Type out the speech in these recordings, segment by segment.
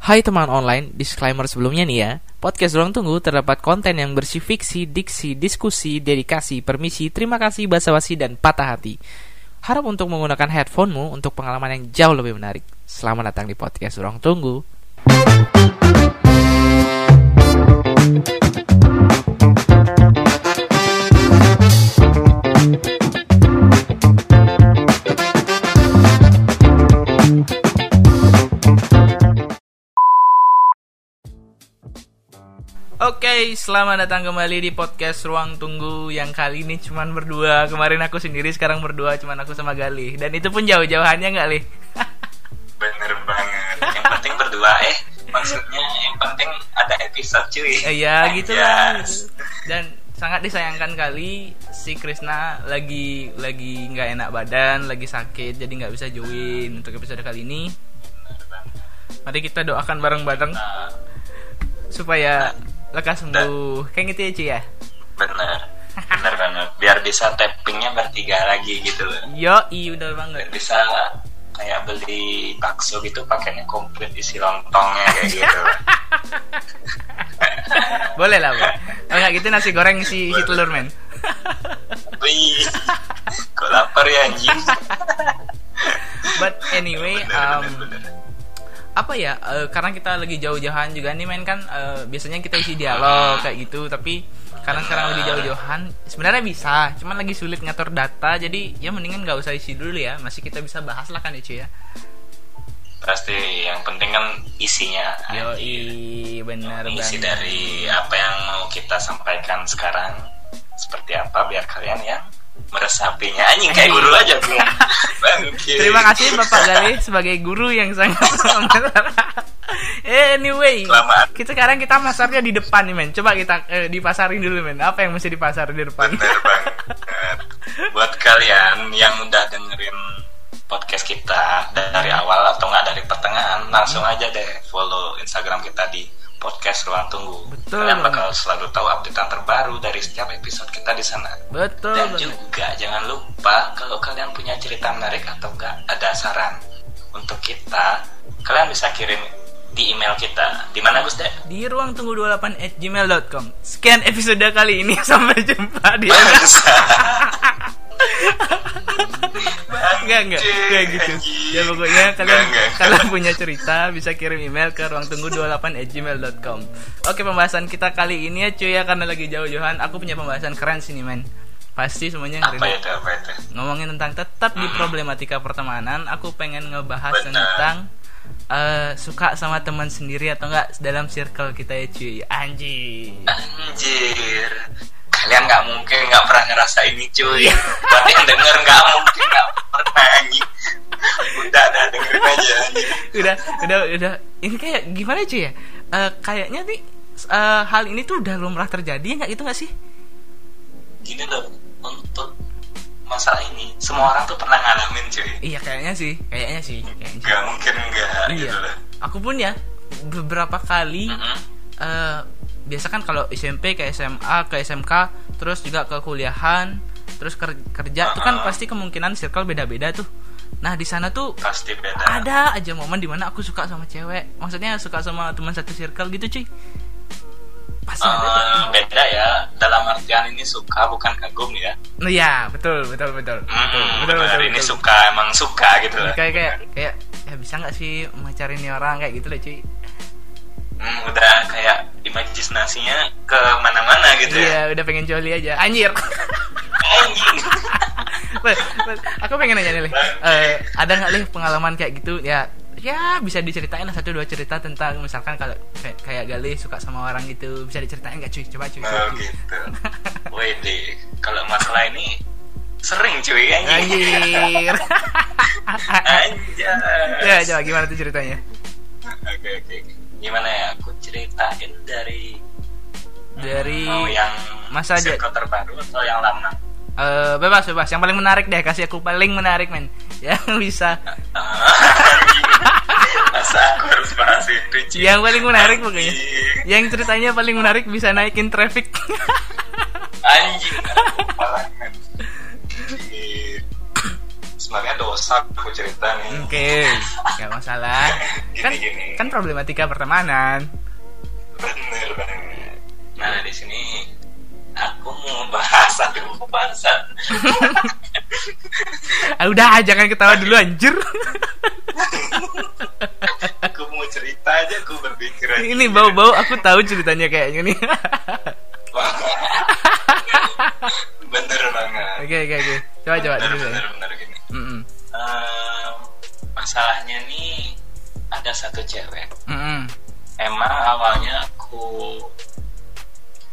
Hai teman online, disclaimer sebelumnya nih ya. Podcast Ruang Tunggu terdapat konten yang bersih fiksi, diksi, diskusi, dedikasi, permisi, terima kasih, basa-basi, dan patah hati. Harap untuk menggunakan headphonemu untuk pengalaman yang jauh lebih menarik. Selamat datang di podcast Ruang Tunggu. Oke, selamat datang kembali di podcast Ruang Tunggu yang kali ini cuman berdua. Kemarin aku sendiri, sekarang berdua cuman aku sama Galih. Dan itu pun jauh-jauhannya nggak, Lih? Bener banget. Yang penting berdua eh. Maksudnya yang penting ada episode cuy. Eh, ya gitu lah. Dan sangat disayangkan kali si Krisna lagi lagi nggak enak badan, lagi sakit, jadi nggak bisa join untuk episode kali ini. Mari kita doakan bareng-bareng Nah, supaya lekas sembuh. Kayak gitu ya, Ci ya? bener. Bener banget. Biar bisa tappingnya bertiga lagi gitu loh. Yo, iya bener banget. Biar bisa kayak beli bakso gitu pakainya komplit isi lontongnya kayak gitu. Boleh lah, Bang. Kalau nggak gitu nasi goreng si, si telur, men. Wih, kok lapar ya anjing. But anyway, Bener, um, bener, bener. Apa ya? eh, karena kita lagi jauh-jauhan juga nih, men kan. eh, biasanya kita isi dialog kayak gitu, tapi karena sekarang lagi jauh-jauhan, sebenarnya bisa, cuman lagi sulit ngatur data, jadi ya mendingan nggak usah isi dulu ya. Masih kita bisa bahas lah kan, Icu ya. Pasti yang penting kan isinya. Yo, benar isi dari apa yang mau kita sampaikan sekarang seperti apa biar kalian yang meresapinya anjing kayak guru aja. Bangke. Terima kasih Bapak Galih sebagai guru yang sangat Anyway, Selamat. kita sekarang kita pasarnya di depan nih men. Coba kita eh, dipasarin dulu men. Apa yang mesti dipasar di depan? bener banget buat kalian yang udah dengerin podcast kita dari awal atau nggak dari pertengahan langsung aja deh follow Instagram kita di podcast ruang tunggu Betul kalian bakal selalu tahu updatean terbaru dari setiap episode kita di sana Betul Dan juga jangan lupa kalau kalian punya cerita menarik atau enggak ada saran untuk kita, kalian bisa kirim di email kita. Di mana Gus Dek? Di ruang tunggu 28 at gmail.com Sekian episode kali ini Sampai jumpa di. Enggak, enggak, enggak gitu. Ya pokoknya kalian. Kalian punya cerita Bisa kirim email ke ruang tunggu 28 at gmail.com Oke pembahasan kita kali ini ya cuy ya Karena lagi jauh-jauhan Aku punya pembahasan keren sini men Pasti semuanya Apa itu? Apa itu? ngomongin tentang tetap di problematika pertemanan aku pengen ngebahas Benar. tentang eh, suka sama teman sendiri atau enggak dalam circle kita ya cuy anjing Anjir. Kalian nggak mungkin nggak pernah ngerasa ini cuy. Iya. Buat yang denger nggak mungkin nggak pernah anjing. Udah, udah dengerin aja anjing. udah udah udah ini kayak gimana cuy ya Eh, kayaknya nih eh, hal ini tuh udah lumrah terjadi ya nggak gitu nggak sih Gini loh, untuk masalah ini semua orang tuh pernah ngalamin cuy. iya kayaknya sih kayaknya sih kayaknya sih. Gak mungkin enggak iya gitu loh. aku pun ya beberapa kali Mm-mm. eh biasa kan kalau SMP ke SMA ke SMK terus juga ke kuliahan terus ker- kerja itu kan Uh-uh. pasti kemungkinan circle beda-beda tuh. Nah di sana tuh Pasti beda. ada aja momen di mana aku suka sama cewek. Maksudnya suka sama teman satu circle gitu cuy. Pasti ada tuh. Eh, beda ya. Dalam artian ini suka bukan kagum ya. Nah, iya betul betul betul. Betul Hmm, betul benar, betul, ini betul. suka emang suka gitu lah. kayak kayak kayak ya bisa nggak sih mencari ini orang kayak gitu lah cuy Hmm, udah kayak imajinasinya ke mana-mana gitu ya iya udah pengen joli aja anjir anjing aku pengen nanya nih. Eh, ada nggak Lih pengalaman kayak gitu? Ya, ya bisa diceritain satu dua cerita tentang misalkan kalau kayak, kayak Galih suka sama orang gitu, bisa diceritain nggak cuy? Coba cuy. oh cuy. gitu Wede kalau masalah ini sering cuy anjing Anjir. Anjay. ya, coba gimana tuh ceritanya? oke oke oke. Gimana ya aku ceritain dari Dari mau yang masa aja. terbaru atau yang lama eh, bebas bebas. Yang paling menarik deh, kasih aku paling menarik men. Yang bisa. masa aku harus bahas Yang paling menarik pokoknya. Yang ceritanya paling menarik bisa naikin traffic. Anjing. Sebenarnya dosa aku cerita nih Oke, nggak masalah. Gini, Kan gini. kan problematika pertemanan. bener banget nah di sini aku mau bahas aduh bangsat Ah, udah, jangan ketawa dulu anjir. aku mau cerita aja aku berpikir aja. Ini bau-bau aku tahu ceritanya kayaknya nih. bener banget Oke, oke, oke. Coba coba bener dulu. bener masalahnya nih ada satu cewek Mm-mm. emang awalnya aku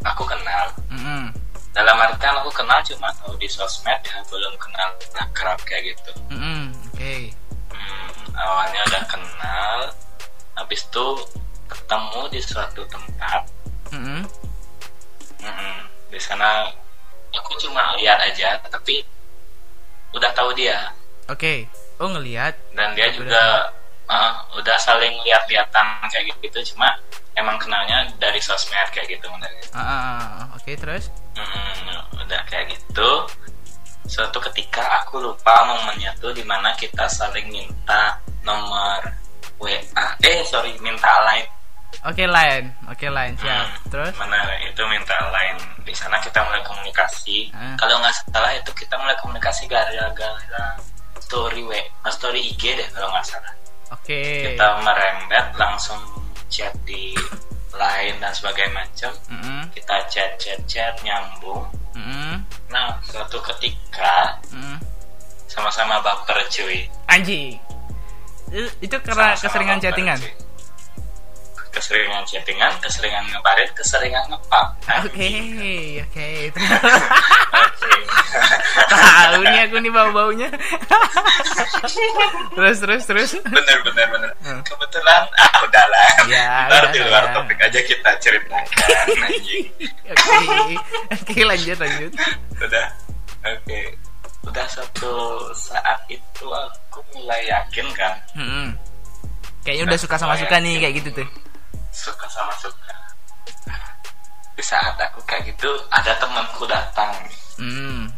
aku kenal Mm-mm. dalam artian aku kenal cuma tahu di sosmed ya belum kenal akrab kayak gitu Mm-mm. Oke. Hmm, awalnya udah kenal habis itu ketemu di suatu tempat Mm-mm. Mm-mm. di sana aku cuma lihat aja tapi udah tahu dia Oke. Oh ngelihat. dan dia juga uh, udah saling lihat-lihatan kayak gitu cuma emang kenalnya dari sosmed kayak gitu bener. Ah. Oke terus. Mm-mm, udah kayak gitu suatu ketika aku lupa momennya tuh di mana kita saling minta nomor WA eh sorry minta line Oke line. Oke line siap. Hmm, Terus. mana itu minta line di sana kita mulai komunikasi Ah. kalau nggak salah itu kita mulai komunikasi gara-gara story W ah, story IG deh kalau nggak salah Oke. kita merembet langsung chat di line dan sebagainya macam Mm-mm. kita chat chat chat nyambung Mm-mm. nah suatu ketika Mm-mm. sama-sama baper cuy Anjing. Eh, Itu karena keseringan chattingan. cuy. Keseringan chattingan keseringan ngebarit keseringan ngepap Oke, oke. Oke. Tahu nih aku nih bau-baunya. terus terus terus. bener bener bener Hmm. kebetulan ah udahlah Ya, ntar udah, di luar ya. topik aja kita ceritakan anjing Oke. Oke, lanjut lanjut. udah oke udah satu saat itu aku mulai yakin kan Mm-mm. Kayaknya udah suka sama suka nih kayak gitu tuh. Saat aku kayak gitu ada temanku datang Hmm.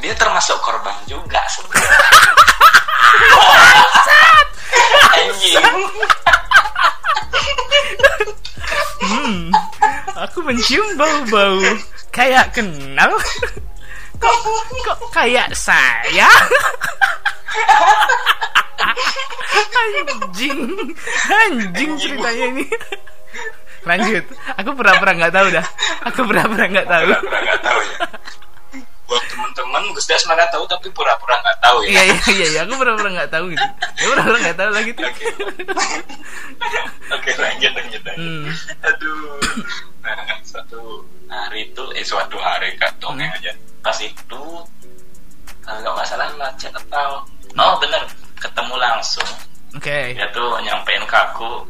dia termasuk korban juga sebenarnya anjing Hmm. Aku mencium bau-bau kayak kenal. Kok kok kayak saya? anjing. Anjing ceritanya ini. Lanjut. Aku pura-pura nggak tahu dah. Aku pura-pura nggak tahu. pura-pura nggak tahu ya buat teman-teman Gus Das mana tahu tapi pura-pura nggak tahu Iya ya iya iya iya. Aku pura-pura nggak tahu gitu. Aku pura-pura nggak tahu lagi tuh. Oke. Oke lanjut lanjut lanjut. Hmm. Aduh. Nah suatu hari itu eh suatu hari kak dongeng Hmm. aja. Pas itu kalau nggak masalah lah chat atau oh bener ketemu langsung Oke. dia tuh nyampein ke aku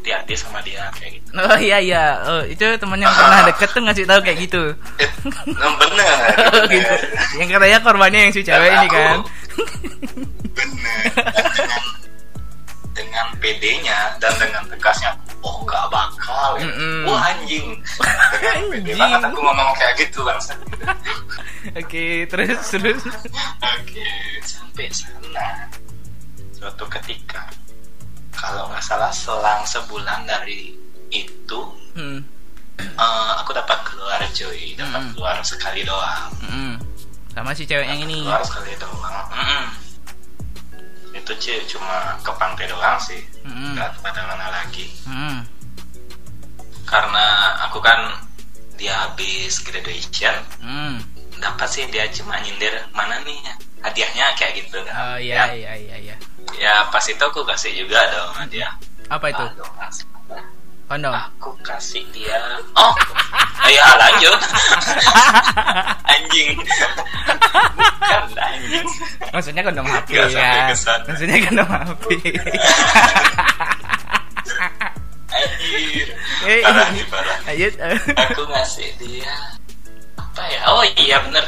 hati-hati sama dia kayak gitu. Oh iya iya. Oh, itu teman yang pernah deket tuh ngasih tahu kayak gitu. Eh, nah, bener. Oh, gitu. Yang katanya korbannya yang si cewek ini kan. Bener. Dengan dengan PD-nya dan dengan tegasnya oh nggak bakal ya. Mm-mm. wah anjing dengan Anjing. banget aku ngomong kayak gitu bangsa Oke, terus terus. oke sampai sana suatu ketika kalau nggak salah selang sebulan dari itu Hmm. eh, aku dapat keluar cuy dapat Mm-mm. keluar sekali doang hmm. Sama si cewek yang ini. keluar sekali doang Mm-mm. itu cuy cuma ke pantai doang sih Hmm. nggak ke mana-mana lagi Hmm. karena aku kan dia habis graduation Hmm. dapat sih dia cuma nyindir mana nih hadiahnya kayak gitu Oh kan iya ya, iya iya iya. Ya pas itu aku kasih juga dong hadiah Apa itu? Aduh. Kondom. aku kasih dia. Oh ya lanjut. Anjing. Bukan anjing. Maksudnya kondom HP Nggak sampai ya. Maksudnya kondom HP. anjir. Eh, parah nih parah. aku ngasih dia. Apa ya? Oh iya bener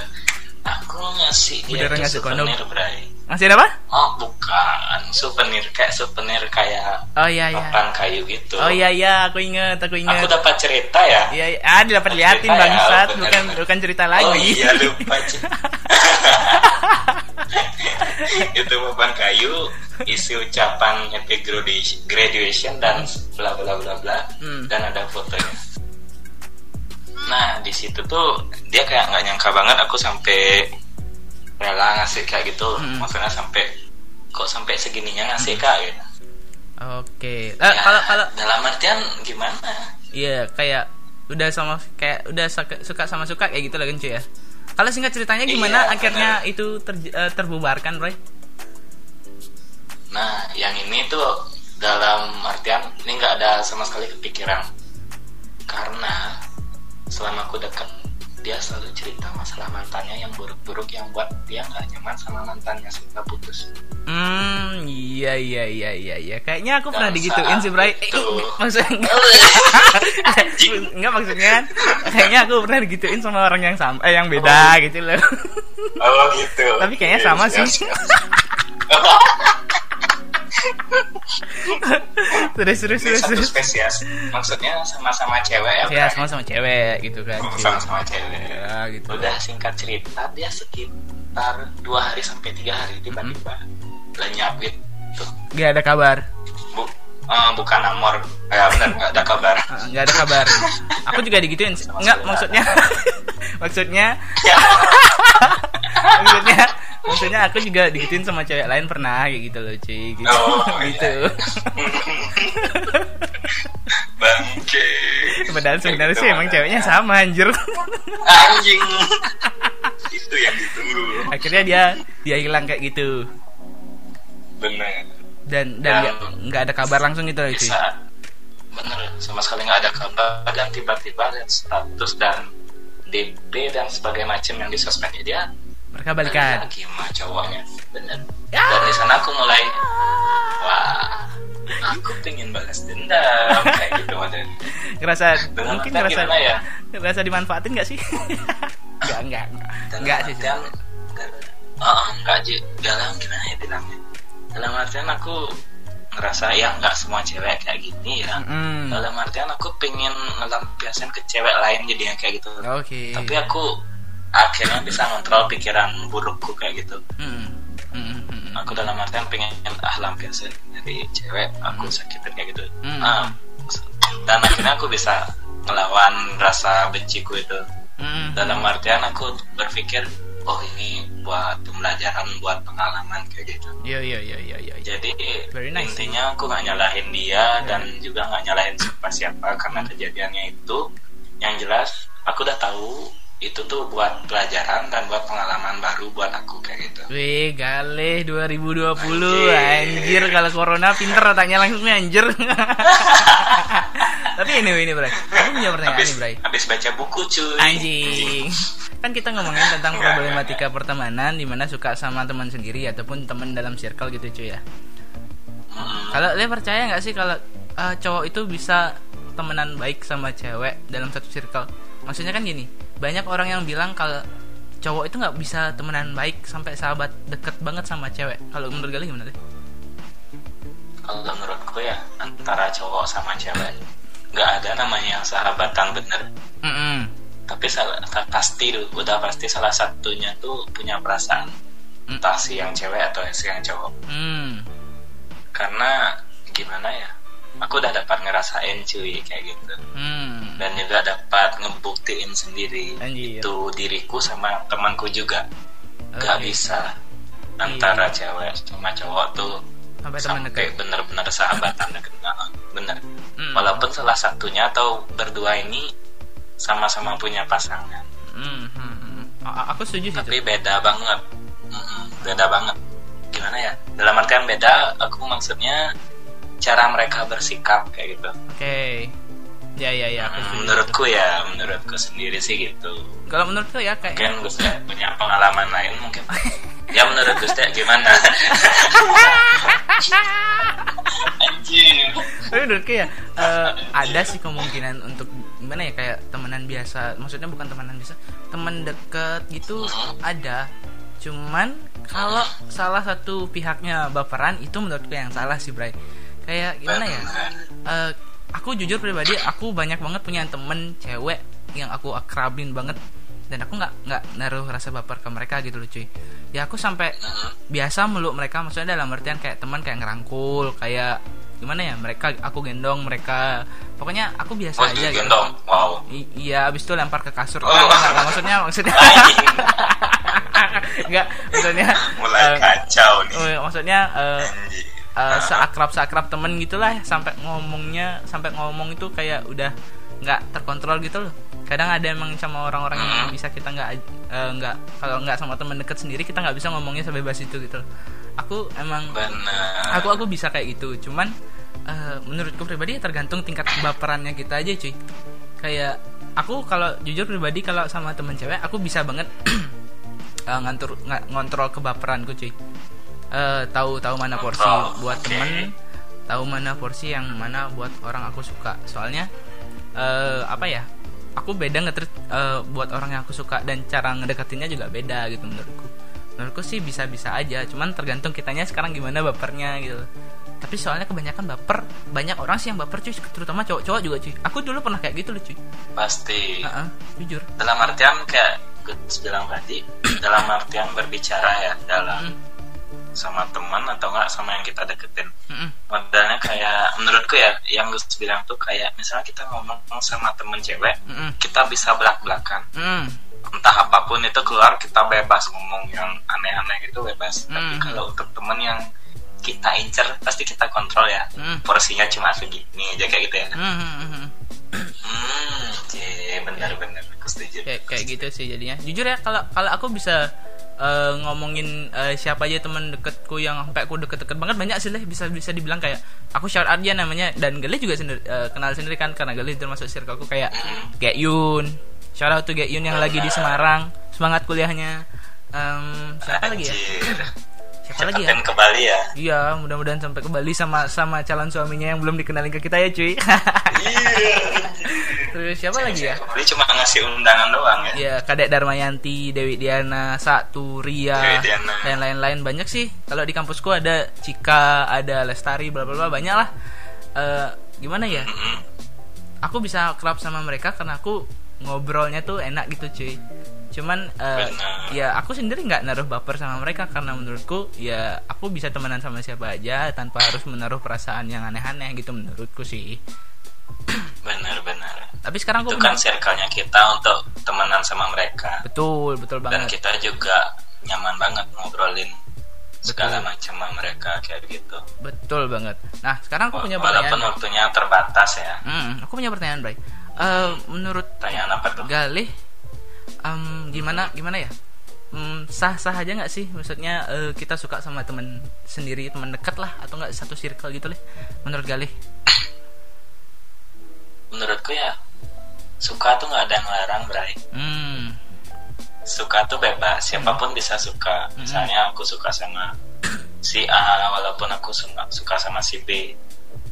aku ngasih dia tuh ngasih kondom? souvenir bray Masih ada apa? oh bukan souvenir kayak souvenir kayak Oh iya iya. papan kayu gitu Oh iya iya, aku inget, aku aku inget. dapat cerita ya Iya, iya. ah dapat liatin ya, bangsat, bener, bukan bukan cerita lagi. oh iya lupa itu beban kayu isi ucapan happy graduation, graduation dan bla bla bla bla Hmm. dan ada fotonya nah di situ tuh dia kayak nggak nyangka banget aku sampai rela ngasih kayak gitu Hmm. maksudnya sampai kok sampai segininya ngasih kak gitu Oke. Eh, Ya, kalau kalau dalam artian gimana iya kayak udah sama kayak udah suka, sama suka kayak gitu lah kan cuy ya. Kalau singkat ceritanya gimana Iya, akhirnya benar. itu ter- eh, terbubarkan, Roy? Nah, yang ini tuh dalam artian ini nggak ada sama sekali kepikiran karena selama aku dekat dia selalu cerita masalah mantannya yang buruk-buruk yang buat dia nggak nyaman sama mantannya sehingga putus. Hmm, iya iya iya iya iya. Kayaknya aku Dan pernah digituin sih, Bray. Eh, itu- maksudnya enggak maksudnya kayaknya aku pernah digituin sama orang yang sama eh yang beda gitu loh. Oh gitu. Tapi kayaknya Iya, sama siap, sih. siap. terus terus terus satu terus. spesies. Maksudnya sama-sama cewek ya. Ya Bray? sama sama cewek gitu kan. sama-sama cewek. Ya gitu. Udah singkat cerita dia sekitar dua hari sampai tiga hari tiba-tiba lenyap gitu. Gak ada kabar. Bu, eh, bukan amor. Ya benar nggak ada kabar. Nggak ada kabar. Aku juga digituin. sih. Enggak maksudnya maksudnya Ya. maksudnya maksudnya aku juga digituin sama cewek lain pernah kayak gitu loh cuy gitu Oh, iya, gitu Bangke. padahal sebenarnya Gitu, sih emang mana. ceweknya sama anjir Anjing. Itu yang ditunggu. akhirnya dia dia hilang kayak gitu Bener. dan dan nggak ada kabar langsung gitu loh cuy Bisa. Bener. Sama sekali nggak ada kabar dan tiba-tiba lihat status dan DP dan sebagainya macam yang di sosmednya dia mereka balikan lagi sama cowoknya bener. Ya. dan di sana aku mulai wah aku pengen balas dendam. Kayak gitu dan ngerasa Dengan mungkin ngerasa ya? ngerasa dimanfaatin nggak sih? Nggak nggak nggak nggak sih artian oh enggak aja dalam gimana ya bilangnya? Dalam artian aku ngerasa ya nggak semua cewek kayak gini ya. Mm. dalam artian aku pengen ngelampiasin ke cewek lain jadinya kayak gitu. Oke. Tapi aku akhirnya bisa ngontrol pikiran burukku kayak gitu Mm. Mm, mm, mm. aku dalam artian pengen ah lampiasin dari cewek aku sakitin kayak gitu Hmm. Ah, dan akhirnya aku bisa ngelawan rasa benciku itu Mm. dalam artian aku berpikir oh ini buat pembelajaran buat pengalaman kayak gitu yo yo yo yo. yo. jadi Very nice. intinya aku nggak nyalahin dia dan juga nggak nyalahin siapa siapa karena kejadiannya itu yang jelas aku udah tahu itu tuh buat pelajaran dan buat pengalaman baru buat aku kayak gitu Wih, galeh 2020 Anjir. anjir kalau corona pinter otaknya langsung anjir. Tapi anyway ini, Bray. Aku punya pertanyaan habis nih, Bray. habis baca buku cuy Anjing. Kan kita ngomongin tentang problematika pertemanan di mana suka sama teman sendiri ataupun teman dalam circle gitu cuy ya. Hmm, Kalau dia percaya nggak sih kalau eh, cowok itu bisa temenan baik sama cewek dalam satu circle? Maksudnya kan gini, banyak orang yang bilang kalau cowok itu nggak bisa temenan baik sampai sahabat deket banget sama cewek. Kalau menurut kalian gimana deh? kalau menurutku ya antara cowok sama cewek nggak ada namanya sahabatan bener Mm-mm. tapi salah pasti udah pasti salah satunya tuh punya perasaan entah si yang cewek atau si yang cowok Hmm. karena gimana ya aku udah dapat ngerasain cuy kayak gitu. Hmm. dan juga dapat ngebuktiin sendiri Anjir. itu diriku sama temanku juga. Nggak Oke. bisa. Antara cewek sama cowok tuh Sampai bener-bener sahabatan deket Nah, bener. Hmm. walaupun salah satunya atau berdua ini sama-sama punya pasangan. Hmm, hmm, hmm. A- aku setuju sih. tapi beda banget. Mm-mm, beda banget. Gimana ya? Dalam artian beda aku maksudnya cara mereka bersikap kayak gitu. Oke. Ya ya ya, aku Mm, setuju. menurutku ya menurutku sendiri sih gitu. Kalau menurutku ya kayak mungkin Gus Teh punya pengalaman lain mungkin. Ya menurut Teh gimana? Anjir tapi menurutku ya eh, ada sih kemungkinan untuk gimana ya kayak temenan biasa. Maksudnya bukan temenan biasa teman deket gitu ada. Cuman kalau salah satu pihaknya baperan itu menurutku yang salah sih Bray kayak gimana ya Eh, aku jujur pribadi aku banyak banget punya temen cewek yang aku akrabin banget dan aku nggak nggak naruh rasa baper ke mereka gitu loh cuy ya aku sampai biasa meluk mereka maksudnya dalam artian kayak teman kayak ngerangkul kayak gimana ya mereka aku gendong mereka pokoknya aku biasa Oh, aja gitu. gendong. Wow. I- iya abis itu lempar ke kasur Oh. Nggak, nggak, nggak, maksudnya maksudnya nggak maksudnya Mulai eh, kacau nih. eh, maksudnya Anjing. Eh, seakrab seakrab temen gitulah sampai ngomongnya sampai ngomong itu kayak udah nggak terkontrol gitu loh kadang ada emang sama orang-orang yang bisa kita nggak eh, nggak kalau nggak sama temen deket sendiri kita nggak bisa ngomongnya sebebas itu gitu loh. aku emang Benar. aku aku bisa kayak gitu cuman eh, menurutku pribadi ya tergantung tingkat kebaperannya kita aja cuy kayak aku kalau jujur pribadi kalau sama temen cewek aku bisa banget eh, ngantur nga- ngontrol kebaperanku cuy Eh, tahu tahu mana porsi Kontrol, buat oke. temen tahu mana porsi yang mana buat orang aku suka. Soalnya eh apa ya aku beda ngetrit eh, buat orang yang aku suka dan cara ngedekatinnya juga beda gitu menurutku. Menurutku sih bisa-bisa aja cuman tergantung kitanya sekarang gimana bapernya gitu. Tapi soalnya kebanyakan baper banyak orang sih yang baper cuy terutama cowok-cowok juga cuy. Aku dulu pernah kayak gitu loh cuy. Pasti. Heeh, jujur. Dalam artian kayak Gus bilang tadi, dalam artian berbicara ya dalam Mm, sama teman atau enggak sama yang kita deketin. mm, mm, Modalnya kayak menurutku ya, yang Gus bilang tuh kayak misalnya kita ngomong sama temen cewek, mm, mm, kita bisa belak-belakan. mm. Entah apa pun itu keluar kita bebas ngomong yang aneh-aneh gitu bebas. Tapi Hmm. kalau untuk temen yang kita incer pasti kita kontrol ya. Hmm. Porsinya cuma segini aja kayak gitu ya. Mm, mm, mm, mm. Hmm, cie, benar-benar aku setuju. kayak kayak gitu sih jadinya jujur ya kalau kalau aku bisa eh, ngomongin eh, siapa aja teman deketku yang sampai aku deket-deket banget banyak sih lah bisa bisa dibilang kayak aku shout out dia namanya. Dan Gali juga sendiri, eh, kenal sendiri kan karena Gali termasuk circle aku kayak Get Yun. Shout out to Get Yun yang lagi di Semarang. Semangat kuliahnya. Em, siapa lagi ya Anjir. siapa lagi ya ke Bali ya. Iya, mudah-mudahan sampai ke Bali sama sama calon suaminya yang belum dikenalin ke kita ya, cuy. Iya. Terus siapa lagi ya? Bali cuma ngasih undangan doang ya. Ya, Kadek Darmayanti, Dewi Diana, Satu, Ria, Dewi Diana. dan lain-lain banyak sih. Kalau di kampusku ada Cika, ada Lestari, bla bla bla banyak lah. Eh, gimana ya? Mm-mm. Aku bisa kerap sama mereka karena aku ngobrolnya tuh enak gitu, cuy. Cuman Benar. ya aku sendiri nggak naruh baper sama mereka karena menurutku ya aku bisa temenan sama siapa aja tanpa harus menaruh perasaan yang aneh-aneh gitu menurutku sih. Benar-benar. Tapi sekarang Itu kan circle-nya kita untuk temenan sama mereka. betul betul Dan banget. kita juga nyaman banget ngobrolin segala macam sama mereka kayak gitu. Betul banget. Nah, sekarang aku punya Walaupun pertanyaan. waktunya terbatas ya. Hmm, aku punya pertanyaan, Bray. Eh, menurut Tanyaan apa tuh? Galih, em, gimana gimana ya? Hmm, sah-sah aja nggak sih? Maksudnya eh, kita suka sama temen sendiri, teman dekat lah, atau nggak satu circle gitu leh? Menurut Galih? Menurutku ya suka tuh nggak ada yang larang, Bray. Hmm, Suka tuh bebas, siapa pun bisa suka. Misalnya aku suka sama si A, walaupun aku suka, suka sama si B.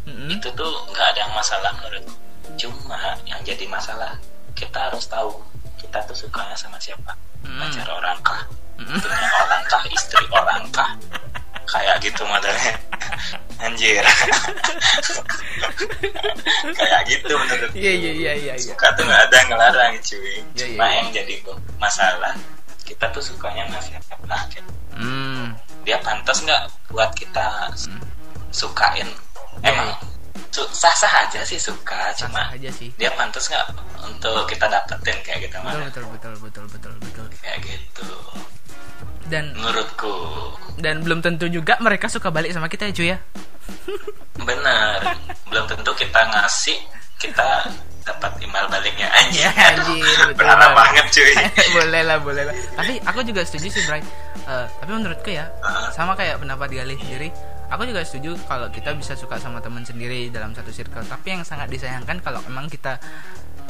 mm-mm. itu tuh nggak ada yang masalah menurutku cuma yang jadi masalah kita harus tahu kita tuh sukanya sama siapa? Mm. pacar orang kah? Punya orang kah? Istri orang kah? Kayak gitu modelnya. Anjir. Kayak gitu menurut Iya iya iya iya. iya. suka tuh nggak ada yang ngelarang cuy. Iya, iya, cuma iya. yang jadi masalah. Kita tuh sukanya sama siapa? Gitu. Hmm, dia pantas nggak buat kita sukain? Iya, emang sah-sah aja sih suka cuma sah aja sih. dia pantas nggak untuk kita dapetin kayak gitu Betul mana betul betul betul betul betul. kayak gitu. Dan menurutku. dan belum tentu juga mereka suka balik sama kita ya cuy ya. benar. Belum tentu kita ngasih kita dapat imbal baliknya Ya, anjir, betul. Berharap banget. cuy boleh lah boleh lah. Tapi aku juga setuju sih Bray. Eh, tapi menurutku ya sama kayak pendapat Galih sendiri aku juga setuju kalau kita bisa suka sama teman sendiri dalam satu circle. Tapi yang sangat disayangkan kalau emang kita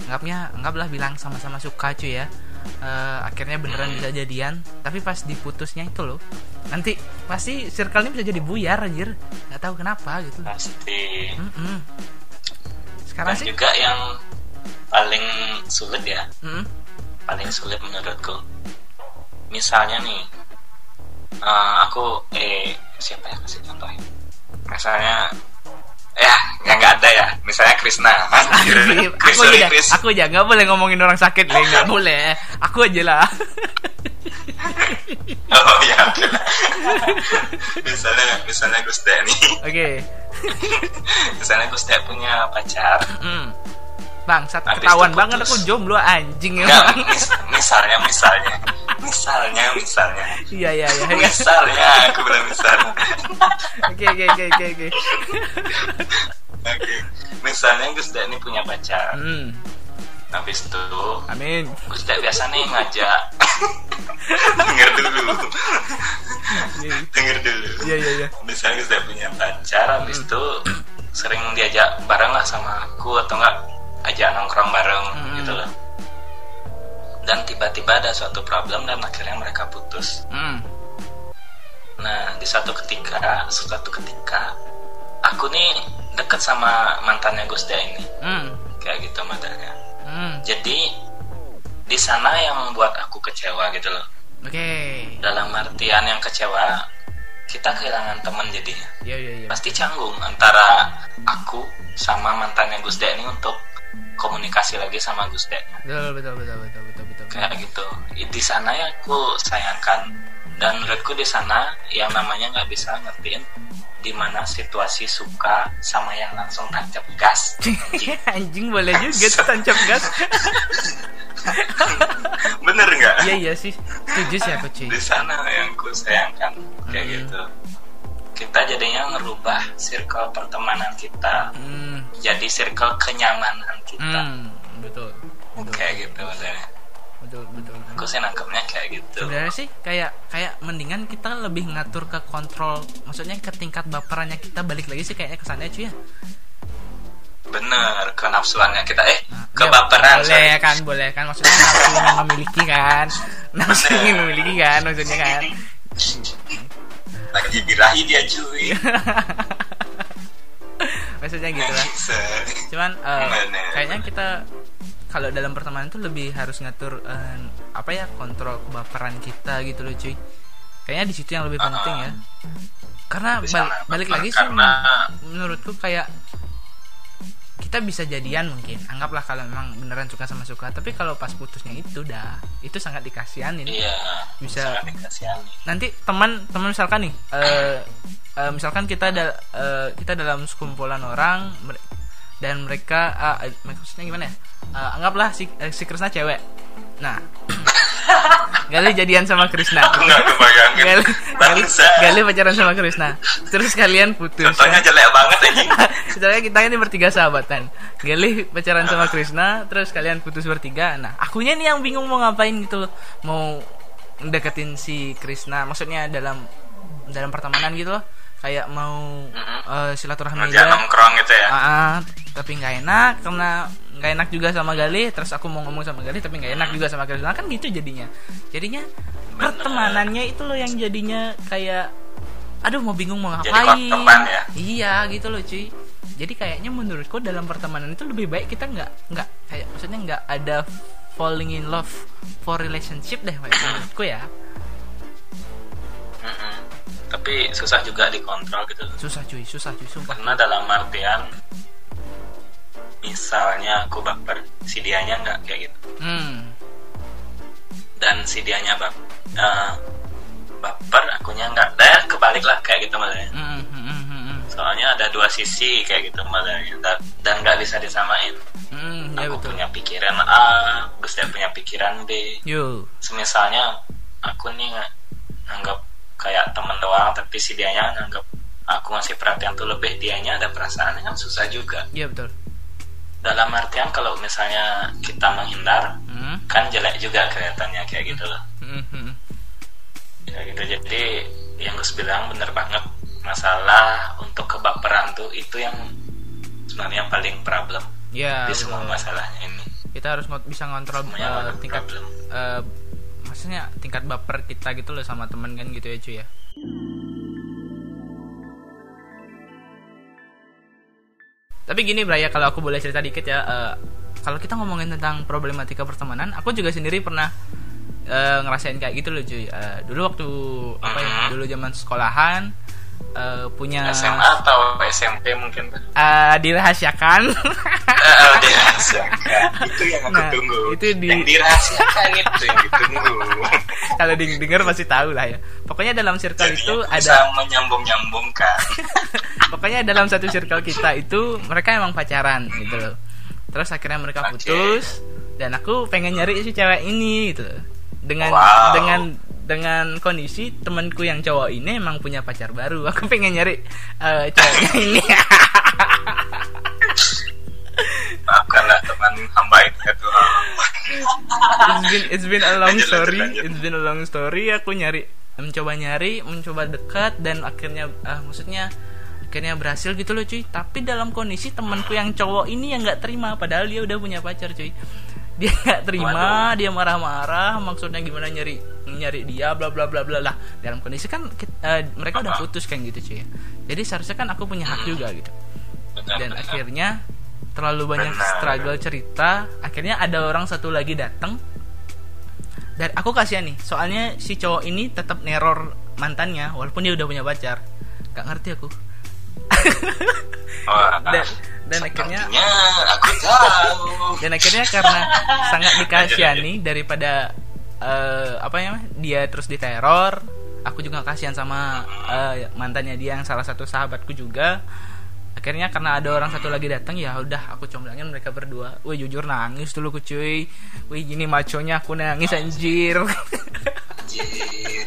anggapnya anggaplah bilang sama-sama suka cuy ya. Eh, akhirnya beneran bisa jadian. Tapi pas diputusnya itu loh nanti pasti circle ini bisa jadi buyar anjir. Nggak tahu kenapa gitu. Pasti. Mm-mm. sekarang dan sih juga yang paling sulit ya. Mm-mm. paling sulit menurutku. Misalnya nih eh, aku eh siapa ya kasih contoh ya misalnya ya yang nggak ada ya misalnya Krisna aku aja, Chris. aku aja nggak boleh ngomongin orang sakit, Le. nggak boleh. Aku aja lah. oh ya misalnya misalnya Gus Dek nih Oke. misalnya Gus Dek punya pacar Hmm. Bang, saat Habis ketahuan banget aku jomblo anjing ya. Bang. mis- misalnya misalnya misalnya misalnya Iya iya iya. misalnya aku bilang misalnya Oke oke oke oke oke. Misalnya Gus Dek ini punya pacar Hmm. habis itu Amin. Gus Dek biasa nih ngajak denger dulu denger dulu iya iya. iya. misalnya Gus Dek punya pacar habis itu sering diajak bareng lah sama aku atau enggak ajak nongkrong bareng Hmm. gitu loh dan tiba-tiba ada suatu problem dan akhirnya mereka putus Hmm. Nah, di suatu ketika, suatu ketika, aku nih deket sama mantannya Gus Dek ini, Hmm. kayak gitu modelnya. Hmm. Jadi di sana yang buat aku kecewa gitu loh. Oke. Dalam artian yang kecewa, kita kehilangan teman jadinya. Iya iya iya. Pasti canggung antara aku sama mantannya Gus ini untuk komunikasi lagi sama Gus Dek. Betul betul betul betul betul betul. Kayak gitu. Di sana yang aku sayangkan dan menurutku di sana yang namanya nggak bisa ngertiin di mana situasi suka sama yang langsung tancap gas. Anjing. Anjing boleh juga tuh tancap gas. Bener nggak? Iya iya sih. Setuju sih aku cuy. Di sana yang ku sayangkan kayak Hmm. gitu. Kita jadinya ngerubah circle pertemanan kita Hmm. jadi circle kenyamanan kita. Hmm. Betul. Betul. Kayak gitu maksudnya. Betul betul. Aku sih nangkepnya kayak gitu. Sebenarnya sih kayak kayak mendingan kita lebih ngatur ke kontrol, maksudnya ke tingkat baperannya kita balik lagi sih kayaknya kesannya cuy ya. Bener, kenafsuannya kita eh Nah, kebaperan. boleh sorry. kan, boleh kan, maksudnya nafsu ingin memiliki kan, nafsu ingin memiliki kan, maksudnya kan. Lagi birahi dia cuy. maksudnya gitu lah. Cuman Bener. kayaknya kita kalau dalam pertemanan tuh lebih harus ngatur eh, apa ya kontrol kebaperan kita gitu loh cuy. Kayaknya di situ yang lebih penting ya. Karena Di bal- sana, balik lagi sih Karena- men- menurutku kayak kita bisa jadian mungkin. Anggaplah kalau memang beneran suka sama suka. Tapi kalau pas putusnya itu dah. Itu sangat dikasihanin. Iya. Bisa- nanti teman teman misalkan nih eh eh, misalkan kita da- eh, kita dalam sekumpulan orang dan mereka eh, maksudnya gimana ya? Eh, anggaplah si eh, si Krisna cewek nah Gali jadian sama Krisna Aku nggak kebayangin. Gali, Gali. Gali pacaran sama Krisna terus kalian putus Contohnya jelek banget anjing. Sebenarnya kita ini bertiga sahabatan. Galih pacaran sama Krisna, terus kalian putus bertiga. Nah, akunya nih yang bingung mau ngapain gitu. Mau deketin si Krisna, maksudnya dalam dalam pertemanan gitu loh. Kayak mau eh, silaturahmi Ngajak aja. nongkrong gitu ya. Ah, ah, tapi nggak enak karena nggak enak juga sama Galih. Terus aku mau ngomong sama Galih tapi nggak enak juga sama Krisna kan gitu jadinya. Jadinya pertemanannya itu loh yang jadinya kayak aduh mau bingung mau ngapain. ya? Iya gitu loh cuy. Jadi kayaknya menurutku dalam pertemanan itu lebih baik kita nggak nggak kayak maksudnya nggak ada falling in love for relationship deh menurutku ya. Tapi susah juga dikontrol gitu. Susah cuy, susah cuy, sumpah. Karena dalam artian misalnya aku baper, si dianya nggak kayak gitu. Hmm. Dan si dianya bap eh, baper, akunya nggak. Dan kebalik lah kayak gitu maksudnya. Hmm, hmm, hmm, hmm. Soalnya ada dua sisi kayak gitu maksudnya. Dan- nggak bisa disamain. Hmm, ya aku betul. punya pikiran A, Gus Dep punya pikiran B. Yo. Semisalnya aku nih nggak nganggap kayak temen doang, tapi si dianya nganggap aku ngasih perhatian tuh lebih dianya ada perasaan kan susah juga. Iya betul. Dalam artian kalau misalnya kita menghindar, Hmm. kan jelek juga kelihatannya kayak gitu loh. Hmm. Kayak gitu. Jadi yang Gus bilang bener banget masalah untuk kebaperan tuh itu yang sebenarnya paling problem Ya. di semua betul. masalahnya ini. Kita harus bisa ngontrol Semuanya ada tingkat problem. eh, maksudnya tingkat baper kita gitu loh sama temen kan gitu ya cuy ya. Tapi gini Braya kalau aku boleh cerita dikit ya eh, kalau kita ngomongin tentang problematika pertemanan, aku juga sendiri pernah eh, ngerasain kayak gitu loh cuy. Eh, dulu waktu apa ya? Mhm. Dulu zaman sekolahan eh, punya SMA atau SMP mungkin tuh eh, dirahasiakan. Itu yang aku Nah, tunggu. itu di- yang dirahasiakan itu yang ditunggu kalau deng- denger pasti tahu lah ya. Pokoknya dalam circle Jadi itu ada menyambung nyambungkan pokoknya dalam satu circle kita itu mereka emang pacaran gitu loh. Terus akhirnya mereka Oke. putus dan aku pengen nyari si cewek ini gitu dengan Wow. dengan dengan kondisi temanku yang cowok ini emang punya pacar baru. Aku pengen nyari eh, ceweknya ini maafkanlah teman hamba itu ya Tuhan. It's been it's been a long story it's been a long story. Aku nyari mencoba nyari mencoba dekat dan akhirnya ah, maksudnya akhirnya berhasil gitu loh cuy. Tapi dalam kondisi temanku yang cowok ini yang nggak terima padahal dia udah punya pacar cuy. Dia nggak terima dia marah-marah maksudnya gimana nyari nyari dia bla bla bla bla lah. Dalam kondisi kan kit- eh, mereka udah putus kan gitu cuy. Jadi seharusnya kan aku punya hak juga gitu. Dan akhirnya terlalu banyak Benar. struggle cerita akhirnya ada orang satu lagi datang dan aku kasihan nih soalnya si cowok ini tetap neror mantannya walaupun dia udah punya pacar. Gak ngerti aku. Wah, dan dan akhirnya aku tahu. Dan akhirnya karena sangat dikasihani daripada eh, apa ya dia terus diteror aku juga kasihan sama eh, mantannya dia yang salah satu sahabatku juga akhirnya karena ada orang satu lagi datang ya udah aku comblangin mereka berdua. Wih jujur nangis dulu cuy. Wih gini maconya aku nangis anjir. Anjir.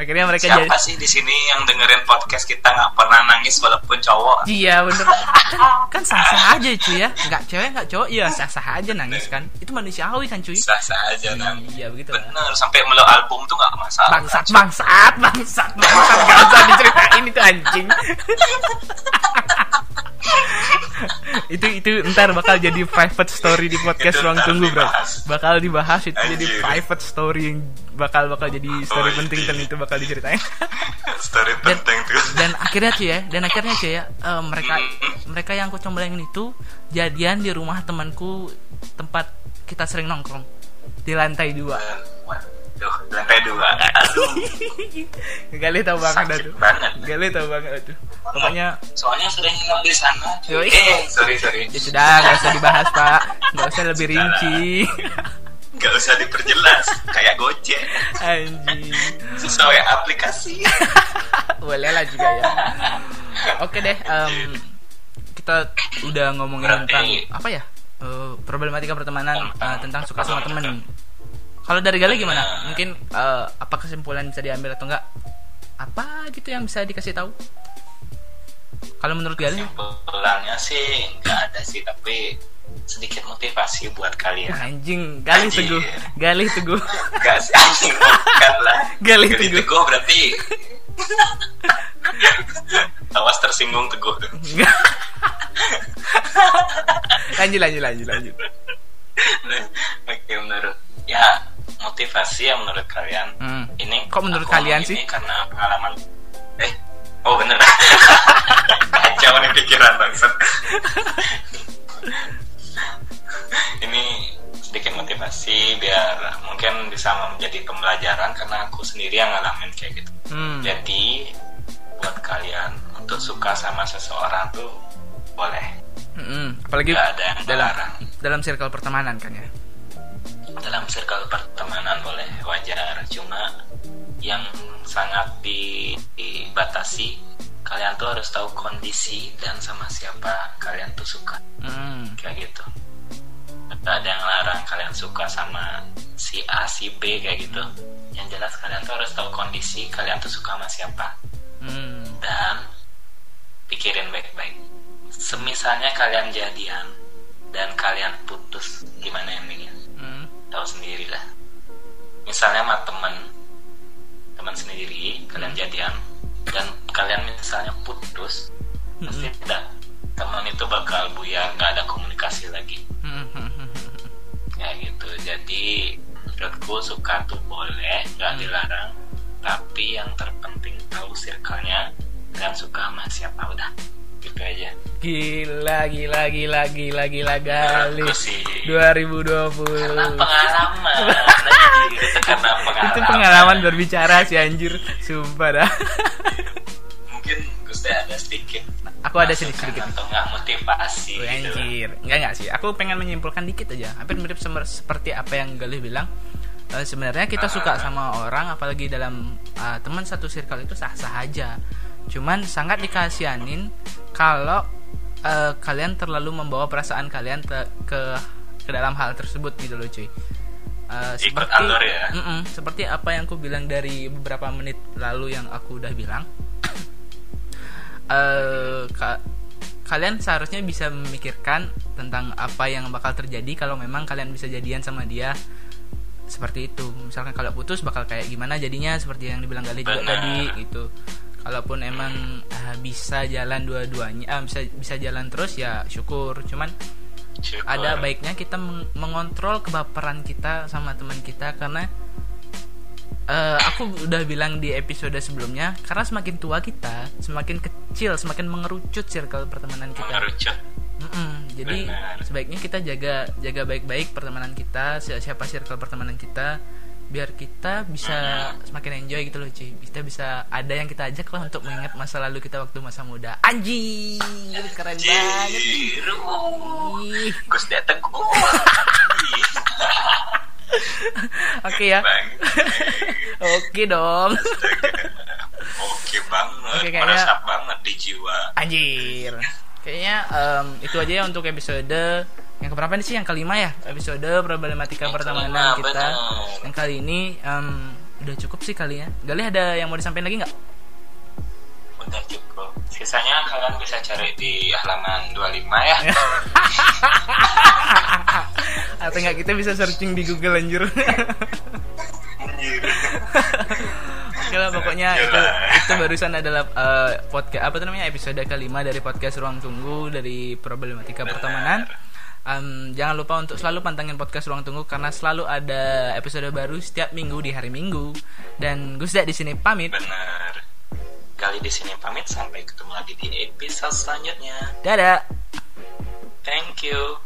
Akhirnya mereka Siapa jadi sih di sini yang dengerin podcast kita nggak pernah nangis walaupun cowok? Iya bener. Kan sah-sah aja cuy ya. Nggak cewek nggak cowok. Ya sah-sah aja nangis kan. Itu manusiawi kan cuy. Sah-sah aja nang. Iya begitu. Lah Bener, sampai melo album tuh nggak masalah. bangsat bangsat bangsat bangsat. Gak usah diceritain itu anjing. Itu itu ntar bakal jadi private story di podcast Itu ruang tunggu bro. bakal dibahas itu jadi Anjir. private story yang bakal bakal jadi story Oh, penting iya. dan itu bakal diceritain Story dan, penting tuh. dan akhirnya cuy ya dan akhirnya cuy ya eh, mereka mereka yang aku comblangin itu jadian di rumah temanku tempat kita sering nongkrong di lantai dua Waduh, lantai dua. Aduh, Gali tau banget dah sakit tuh banget. Gali tau banget dah tuh pokoknya Soalnya sering nginep di sana. cuy. Eh, sorry sorry. ya sudah nggak usah dibahas pak nggak usah lebih rinci Gak usah diperjelas, kayak Gojek. anjing. Sesuai aplikasi. boleh lah juga ya. Oke deh em, kita udah ngomongin Berarti- tentang apa ya Eh, problematika pertemanan eh, tentang suka sama temen. Kalau dari Gali gimana? Mungkin eh, apa kesimpulan bisa diambil atau enggak? Apa gitu yang bisa dikasih tahu? Kalau menurut Gali Kesimpulannya sih nggak ada sih, tapi sedikit motivasi buat kalian. Anjing Gali Anjir. teguh Gali teguh Gak sih anjing bukan lah. Gali Gali Teguh. teguh berarti. Awas tersinggung teguh. lanjut lanjut lanjut lanjut Oke menurut ya motivasi ya menurut kalian. Hmm. Ini Kok menurut aku kalian sih? Karena pengalaman. Eh, oh bener. Kacau nih pikiran bangsat. Ini sedikit motivasi biar mungkin bisa menjadi pembelajaran karena aku sendiri yang ngalamin kayak gitu. hmm. Jadi buat kalian untuk suka sama seseorang tuh boleh. Mm-mm. apalagi Gak ada yang dalam dalam circle pertemanan kan ya dalam circle pertemanan boleh wajar cuma yang sangat di- dibatasi kalian tuh harus tahu kondisi dan sama siapa kalian tuh suka Hmm. kayak gitu ada yang larang kalian suka sama si A si B kayak gitu. Yang jelas kalian tuh harus tahu kondisi kalian tuh suka sama siapa. Hmm. dan pikirin baik-baik. Semisalnya kalian jadian dan kalian putus gimana endingnya Hmm. tahu sendiri lah. Misalnya sama temen teman sendiri kalian jadian dan kalian misalnya putus pasti tidak teman itu bakal buyar nggak ada komunikasi lagi Hmm. kayak gitu jadi menurutku suka tuh boleh nggak dilarang tapi yang terpenting tahu circle-nya dan suka sama siapa udah gitu aja Gila, gila, gila, gila, gila gali. Menurutku sih 2020. karena pengalaman karena pengalaman Itu pengalaman berbicara sih anjir. Sumpah dah. mungkin ada sedikit Aku ada masukan sedikit-sedikit. atau nggak motivasi Wih, gitu anjir. Enggak enggak sih. Aku pengen menyimpulkan dikit aja. Hampir mirip seperti apa yang Galih bilang. Eh, sebenarnya kita suka sama orang apalagi dalam eh, teman satu circle itu sah-sah aja. Cuman sangat dikasianin kalau eh, kalian terlalu membawa perasaan kalian te- ke ke dalam hal tersebut gitu loh cuy. Eh, Ikut alur ya. Seperti apa yang aku bilang dari beberapa menit lalu yang aku udah bilang eh ka- kalian seharusnya bisa memikirkan tentang apa yang bakal terjadi kalau memang kalian bisa jadian sama dia seperti itu misalkan kalau putus bakal kayak gimana jadinya seperti yang dibilang Gali juga Benar. tadi gitu kalaupun emang ah, bisa jalan dua-duanya ah, bisa bisa jalan terus ya syukur cuman Syukur. ada baiknya kita meng- mengontrol kebaperan kita sama teman kita karena eh, aku udah bilang di episode sebelumnya karena semakin tua kita semakin kecil semakin mengerucut circle pertemanan kita mengerucut Mm-mm. jadi Benar. sebaiknya kita jaga jaga baik-baik pertemanan kita si- siapa circle pertemanan kita biar kita bisa semakin enjoy gitu loh cuy kita bisa ada yang kita ajak lah untuk mengingat masa lalu kita waktu masa muda anjing keren banget Jiru. Ih. Gus dia Oke ya. Oke dong. Oke banget, Oke, kayaknya- banget di jiwa. Anjir. Kayaknya em, itu aja ya untuk episode yang keberapa nih sih? Yang kelima ya? Episode problematika Yang pertemanan kita. benar. Yang kali ini em, udah cukup sih kali ya. Galih ada yang mau disampaikan lagi nggak? Udah cukup. Sisanya kalian bisa cari di halaman 25 ya. Atau nggak kita bisa searching di Google anjir. Anjir. Oke lah pokoknya Oke itu itu barusan adalah eh, podcast apa namanya episode kelima dari podcast Ruang Tunggu dari problematika Benar. pertemanan. Em, jangan lupa untuk selalu pantengin podcast Ruang Tunggu karena selalu ada episode baru setiap minggu di hari Minggu. Dan Gusda di sini pamit. Benar. Kali di sini pamit sampai ketemu lagi di episode selanjutnya. Dadah. Thank you.